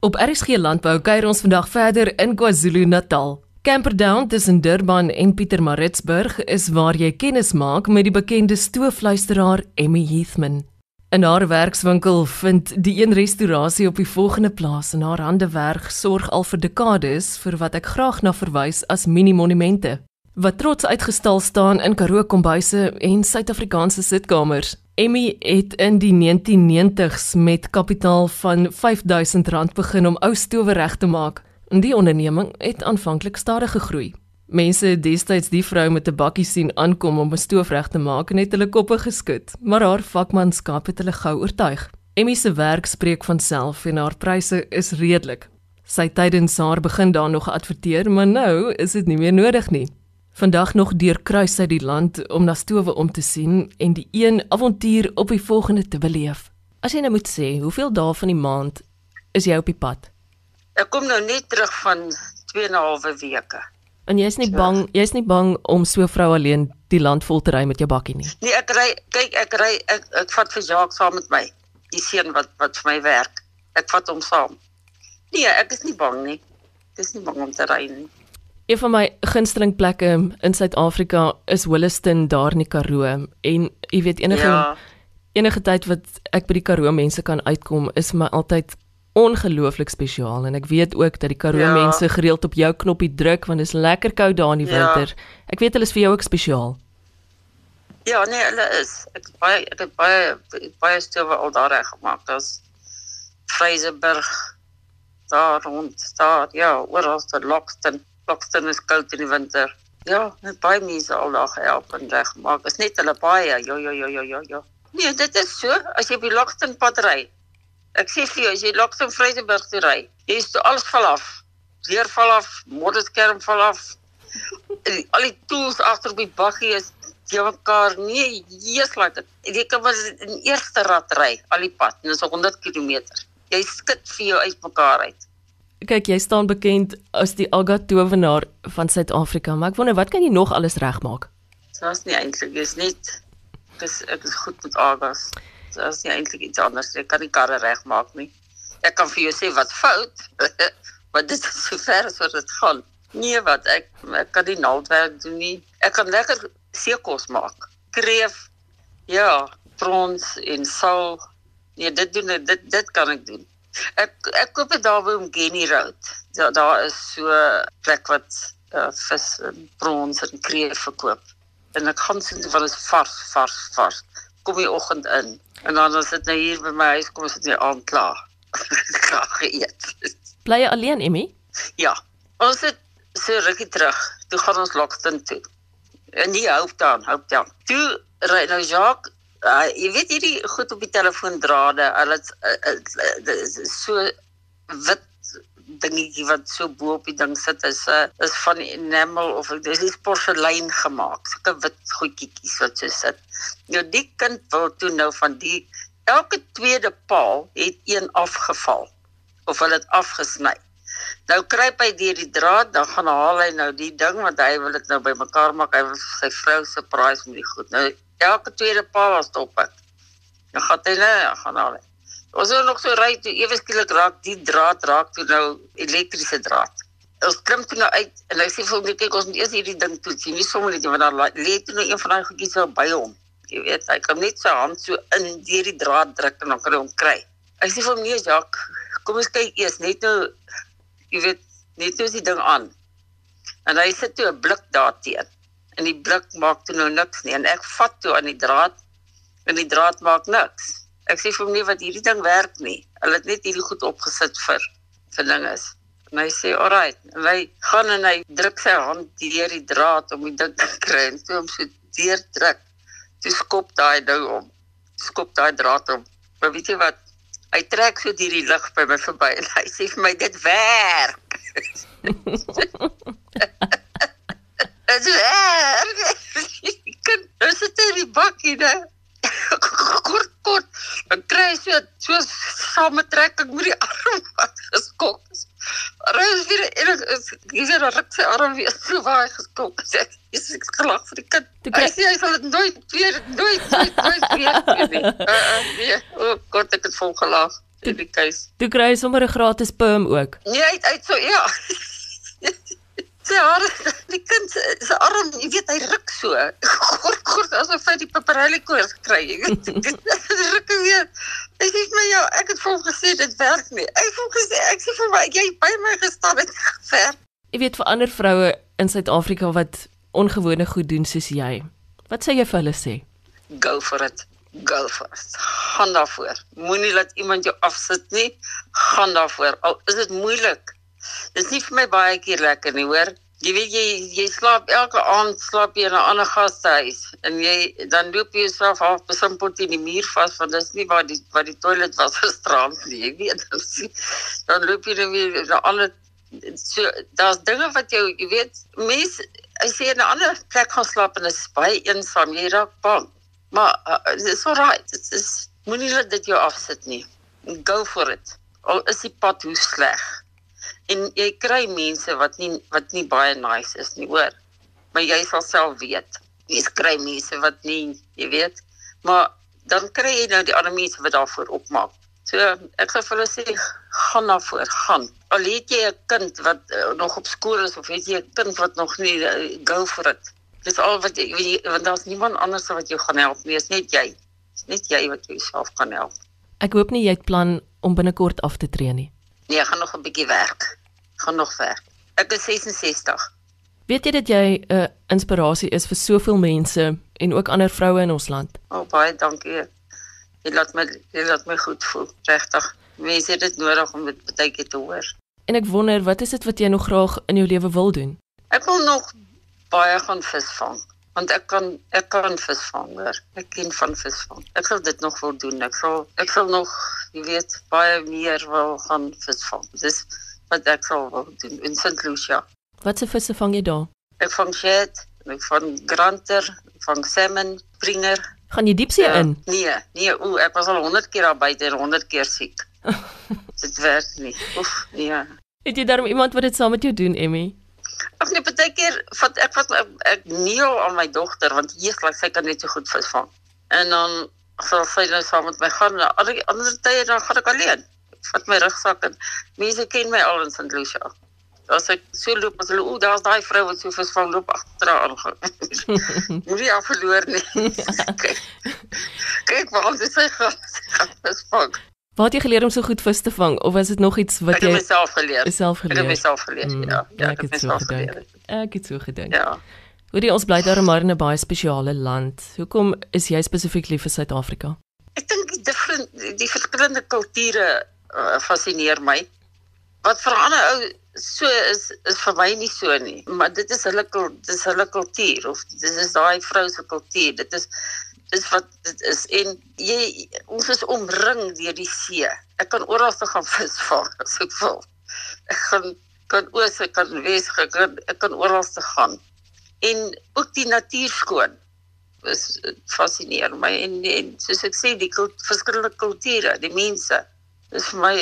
Op RSG Landbou kuier ons vandag verder in KwaZulu-Natal. Camperdown tussen Durban en Pietermaritzburg is waar jy kennis maak met die bekende stoofluisteraar Emmy Heathman. In haar werkswinkel vind die een restaurasie op die volgende plaas en haar handewerk sorg al vir dekades vir wat ek graag na verwys as mini-monumente wat trots uitgestal staan in Karoo kombuise en Suid-Afrikaanse sitkamers. Emmy het in die 1990s met kapitaal van R5000 begin om ou stowwe reg te maak. Die onderneming het aanvanklik stadig gegroei. Mense het destyds die vrou met 'n bakkie sien aankom om 'n stoof reg te maak en het hulle koppe geskud, maar haar vakmanskap het hulle gou oortuig. Emmy se werk spreek van self en haar pryse is redelik. Sy tydens haar begin daar nog adverteer, maar nou is dit nie meer nodig nie. Vandag nog deurkruis sy die land om na stowwe om te sien en die een avontuur op die volgende te beleef. As jy nou moet sê, hoeveel dae van die maand is jy op die pad? Ek kom nou net terug van 2 en 'n halwe weke. En jy's nie bang, jy's nie bang om so vrou alleen die land vol te ry met jou bakkie nie. Nee, ek ry kyk ek ry ek, ek vat vir Jacques saam met my. Die seun wat wat vir my werk. Ek vat hom saam. Nee, ek is nie bang nie. Ek is nie bang om te ry nie. Een van my gunsteling plekke in Suid-Afrika is Williston daar in die Karoo en jy weet enige ja. enige tyd wat ek by die Karoo mense kan uitkom is my altyd ongelooflik spesiaal en ek weet ook dat die Karoo ja. mense gereeld op jou knoppie druk want dit is lekker koud daar in die ja. winter. Ek weet hulle is vir jou ook spesiaal. Ja, nee, hulle is. Ek het baie ek het baie baie stewig al daar reg gemaak. Daar's Vryseburg daar rond daar ja, oral te Lockston Lockston is koud in die winter. Ja, net baie mense al daar gehelp en regmaak. Is net hulle baie. Ja, ja, ja, ja, ja, ja. Nee, dit is so. As jy die Lockston pad ry. Ek sê vir jou, as jy Lockston Vryseburg toe ry, jy is toe alles val af. Weer val af, modderskerm val af. al die tools agter op die bakkie is jy mekaar nee, Jesus laat dit. Jy kan maar in eerste rad ry al die pad. Dit is 100 km. Jy skud vir jou uit mekaar uit kyk jy staan bekend as die Aga towenaar van Suid-Afrika, maar ek wonder wat kan jy nog alles regmaak? Dit's nie eintlik is net dis ek is goed met Agas. Dit's nie eintlik iets anders. Ek kan nie karre regmaak nie. Ek kan vir jou sê wat fout, maar dit is so ver as wat dit gaan. Nee, wat ek ek kan die naaldwerk doen nie. Ek kan lekker seekos maak. Kreef. Ja, prons en sal. Nee, dit doen dit dit kan ek doen. Ek ek koop dit daar by Umgeni Road. Daar daar is so plek wat uh, vis en prons en kreef verkoop. En ek gaan sien wat is vars, vars, vars. Kom die oggend in. En dan as dit nou hier by my huis kom, is dit nie aan klaar. Graag geëet. Bly jy alleen, Emmy? Ja. Ons het so rukkie terug. Toe gaan ons Lockston toe. En nie hoop dan, hoop dan. Toe ry nou Jacques uh, jy weet hierdie goed op die telefoondrade, hulle dit is so wit dingetjie wat so bo op die ding sit is uh, is van enamel of dit is porselein gemaak. Sulke wit goedjies wat so sit. Nou die kind wil toe nou van die elke tweede paal het een afgeval of hulle het afgesny. Nou kruip hy deur die draad, dan gaan haal hy nou die ding wat hy wil dit nou bymekaar maak. Hy wil sy vrou surprise met die goed. Nou elke tweede paal was op ek. Dan gaan hy net gaan al. Ons het nog so ry toe ewe skielik raak die draad raak toe nou elektriese draad. Ons klim toe nou uit en hy sê vir my kyk ons moet eers hierdie ding toets. Nie sommer net want daar lê toe nou een van daai goedjies so by hom. Jy weet hy kan net sy hand so in deur die draad druk en dan kan hy hom kry. Hy sê vir my nee Jacques, kom ons kyk eers net nou jy weet net nou is die ding aan. En hy sit toe 'n blik daar teen en die blik maak toe nou niks nie en ek vat toe aan die draad en die draad maak niks. Ek sê vir hom nie wat hierdie ding werk nie. Hulle het net hierdie goed opgesit vir vir dinge. En hy sê, "Alright." En hy gaan en hy druk sy hand deur die draad om die ding te kry en toe hom so deur druk. Toe skop daai ding om. Skop daai draad om. Maar weet jy wat? Hy trek so deur die lug by my verby en hy sê vir my dit werk. Dit is erg. Kan is dit in die bakkie nou? Kort kort. Dan kry so so samentrekking met die arm wat geskok is. Rus weer en sê dat ek sy arm weer so waar geskok het. Ek is ek gelag vir die kind. Hy sê hy sal dit nooit weer nooit nooit nooit weer nie. Uh, uh, nee. O, God, ek het vol gelag. keus. Toe kry jy sommer 'n gratis perm ook. Nee, uit uit so ja. Sy haar, die kind se arm, jy weet hy ruk so. Kort kort asof hy die paparelli koors kry. Ruk weer. Hy sê vir my ja, ek het vol gesê dit werk nie. Ek het vol gesê ek sê vir my jy by my gestaan het ver. Jy weet vir ander vroue in Suid-Afrika wat ongewone goed doen soos jy. Wat sê jy vir hulle sê? Go for it. Go for it. Gaan daarvoor. Moenie laat iemand jou afsit nie. Gaan daarvoor. Al is dit moeilik. Dit is nie vir my baie keer lekker nie, hoor. Jy weet jy jy slaap elke aand slaap jy in 'n ander gastehuis en jy dan loop jy jouself half besimpel teen die muur vas want dis nie waar die waar die toilet was gisterand nie. Jy weet dan loop jy dan weer 'n ander so daar's dinge wat jou jy weet mense as jy in 'n ander plek gaan slaap en dit is baie eensaam, jy raak bang. Maar uh, it's all right. Dit is moenie laat dit jou afsit nie. Go for it. Al is die pad hoe sleg en jy kry mense wat nie wat nie baie nice is nie, hoor. Maar jy sal self weet. Jy kry mense wat nie, jy weet. Maar dan kry jy nou die ander mense wat daarvoor opmaak. So ek sê vir hulle sê gaan na voor, gaan. Al het jy 'n kind wat uh, nog op skool is of het jy 'n kind wat nog nie uh, go for it. Dis al wat jy weet want daar's niemand anders wat jou gaan help nie, is net jy. Dis net jy wat jouself kan help. Ek hoop nie jy het plan om binnekort af te tree nie. Nee, ek gaan nog 'n bietjie werk gaan nog ver. Ek is 66. Weet jy dat jy 'n uh, inspirasie is vir soveel mense en ook ander vroue in ons land? Oh, baie dankie. Jy laat my jy laat my goed voel. Regtig. Mense het dit nodig om dit baie keer te hoor. En ek wonder, wat is dit wat jy nog graag in jou lewe wil doen? Ek wil nog baie gaan visvang want ek kan ek kan visvang hoor. Ek ken van visvang. Ek sal dit nog wil doen. Ek sal ek sal nog, jy weet, baie meer wil gaan visvang. Dis wat ek sal wil doen in St. Lucia. Watse visse vang jy daar? Ek vang shad, ek vang granter, vang salmon, springer. Gaan jy diepsee ja, in? Nee, nee, o, ek was al 100 keer daar buite en 100 keer siek. dit werk nie. Oef, nee. Het jy daarom iemand wat dit saam met jou doen, Emmy? Ag nee, baie keer vat ek vat ek, ek neel aan my dogter want heerlik sy kan net so goed visvang. En dan sal sy nou saam met my gaan. Ander ander tye dan gaan ek alleen vat my rugsak en mense ken my al in St. Lucia. As ek so loop, as hulle o, daar's daai vrou wat so visvang loop agteraan gaan. Moenie af verloor nie. kyk. Kyk waar ons sy gaan visvang. Waar het jy geleer om so goed vis te vang of was dit nog iets wat jy Ek het myself geleer. Self geleer. Ek het myself geleer. Mm, ja, ja, ek het myself so geleer. Ek het so gedink. Ja. Hoorie ons bly daar maar in 'n baie spesiale land. Hoekom is jy spesifiek lief vir Suid-Afrika? Ek dink die different die verskillende kulture uh, fascineer my. Wat vir ander ou so is is vir my nie so nie, maar dit is hulle dit is hulle kultuur of dit is daai vrou se kultuur. Dit is dis wat dit is en jy ons is omring deur die see. Ek kan oral te gaan visvang as ek wil. Ek gaan kan oos ek kan wes ek kan, ek kan oral te gaan. En ook die natuur skoon is fascineer my en, en soos ek sê die kult, verskillende kulture, die mense is vir my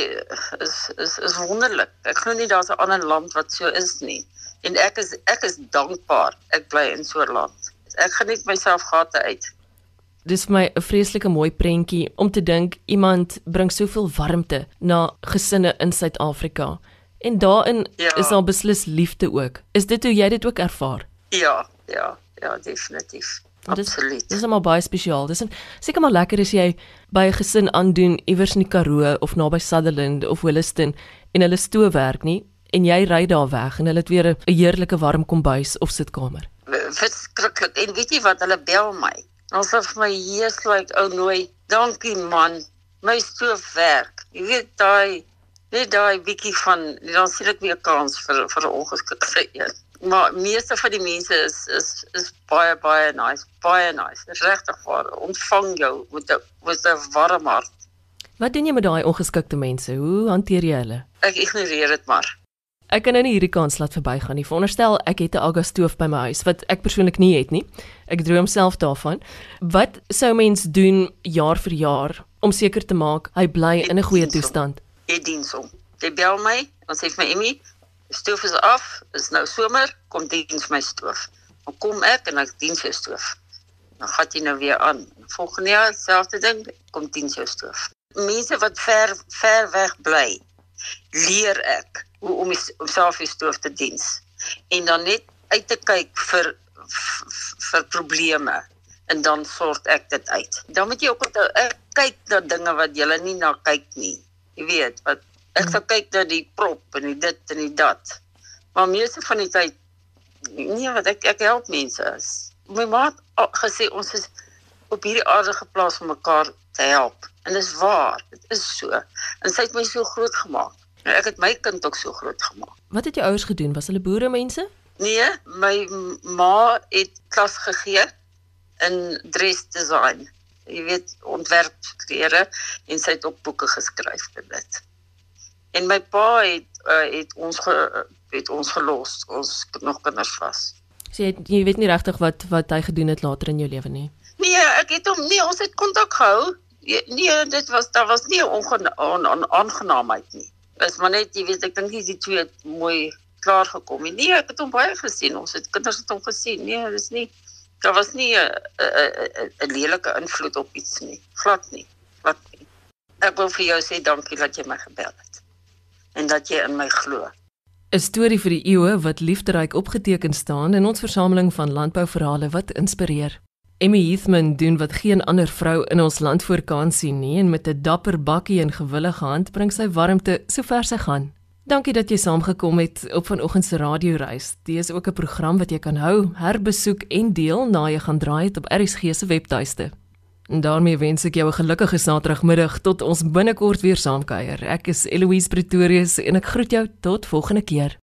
is is is wonderlik. Ek glo nie daar's 'n ander land wat so is nie. En ek is ek is dankbaar ek bly in so 'n land. Ek geniet myself gate uit. Dis vir my 'n vreeslike mooi prentjie om te dink iemand bring soveel warmte na gesinne in Suid-Afrika. En daarin ja. is daar beslis liefde ook. Is dit hoe jy dit ook ervaar? Ja, ja, ja, definitief. Absoluut. Dis is maar baie spesiaal. Dis seker maar lekker as jy by 'n gesin aandoen iewers in die Karoo of naby Sutherland of Williston en hulle stoop werk nie en jy ry daar weg en hulle het weer 'n heerlike warm kombuis of sitkamer. Verskriklik. En weet jy wat? Hulle bel my. Ons het my hier like ou nooi. Dankie man. My stoop werk. Jy weet daai net daai bietjie van dan sien ek weer kans vir vir 'n ongeskikte een maar meeste van die mense is is is baie baie nice, baie nice. Regtig waar. Ontvang jou met 'n met 'n warm hart. Wat doen jy met daai ongeskikte mense? Hoe hanteer jy hulle? Ek ignoreer dit maar. Ek kan nou nie hierdie kans laat verbygaan nie. Veronderstel ek het 'n agastoof by my huis wat ek persoonlik nie het nie. Ek droom self daarvan. Wat sou mens doen jaar vir jaar om seker te maak hy bly in 'n goeie toestand? Ek dien hom. Jy bel my, dan sê vir my Emmy, stoof is af, is nou somer, kom diens my stoof. Dan kom ek en ek dien jou stoof. Dan gaan jy nou weer aan. Volgende jaar selfde ding, kom diens jou stoof. mense wat ver ver weg bly, leer ek hoe om homself die stoof te diens en dan net uit te kyk vir vir probleme en dan sort ek dit uit. Dan moet jy ook onthou ek kyk na dinge wat jy nie na kyk nie. Jy weet, wat ek sal kyk na die prop en die dit en die dat. Maar meeste van die tyd nee, wat ek ek help mense. My ma het gesê ons is op hierdie aarde geplaas om mekaar te help. En dis waar, dit is so. En sy het my so groot gemaak. En ek het my kind ook so groot gemaak. Wat het jou ouers gedoen? Was hulle boere mense? Nee, my ma het klas gegee in dress design. Jy weet, ontwerp klere en sy het ook boeke geskryf vir dit. En my pa het uh, het ons ge, het ons gelos, ons nog kinders was. So jy, jy weet nie regtig wat wat hy gedoen het later in jou lewe nie. Nee, ek het hom nie, ons het kontak gehou. Nee, dit was daar was nie 'n onaangenaamheid nie. Dit is maar net jy weet, ek dink dis die twee mooi klaar gekom. Nee, ek het hom baie gesien. Ons het kinders het hom gesien. Nee, dis nie daar was nie 'n 'n 'n lelike invloed op iets nie. Glad nie. Wat nie. Ek wil vir jou sê dankie dat jy my gebel het en dat jy in my glo. 'n Storie vir die eeue wat liefderyk opgeteken staan in ons versameling van landbouverhale wat inspireer. Emmy Heathman doen wat geen ander vrou in ons land voor kan sien nie en met 'n dapper bakkie en gewillige hand bring sy warmte sover sy gaan. Dankie dat jy saamgekom het op vanoggend se radioreis. Dit is ook 'n program wat jy kan hou, herbesoek en deel na jy gaan draai het op RSG se webtuiste. En daarmee wens ek jou 'n gelukkige Saterdagmiddag tot ons binnekort weer saamkuier. Ek is Eloise Pretorius en ek groet jou tot volgende keer.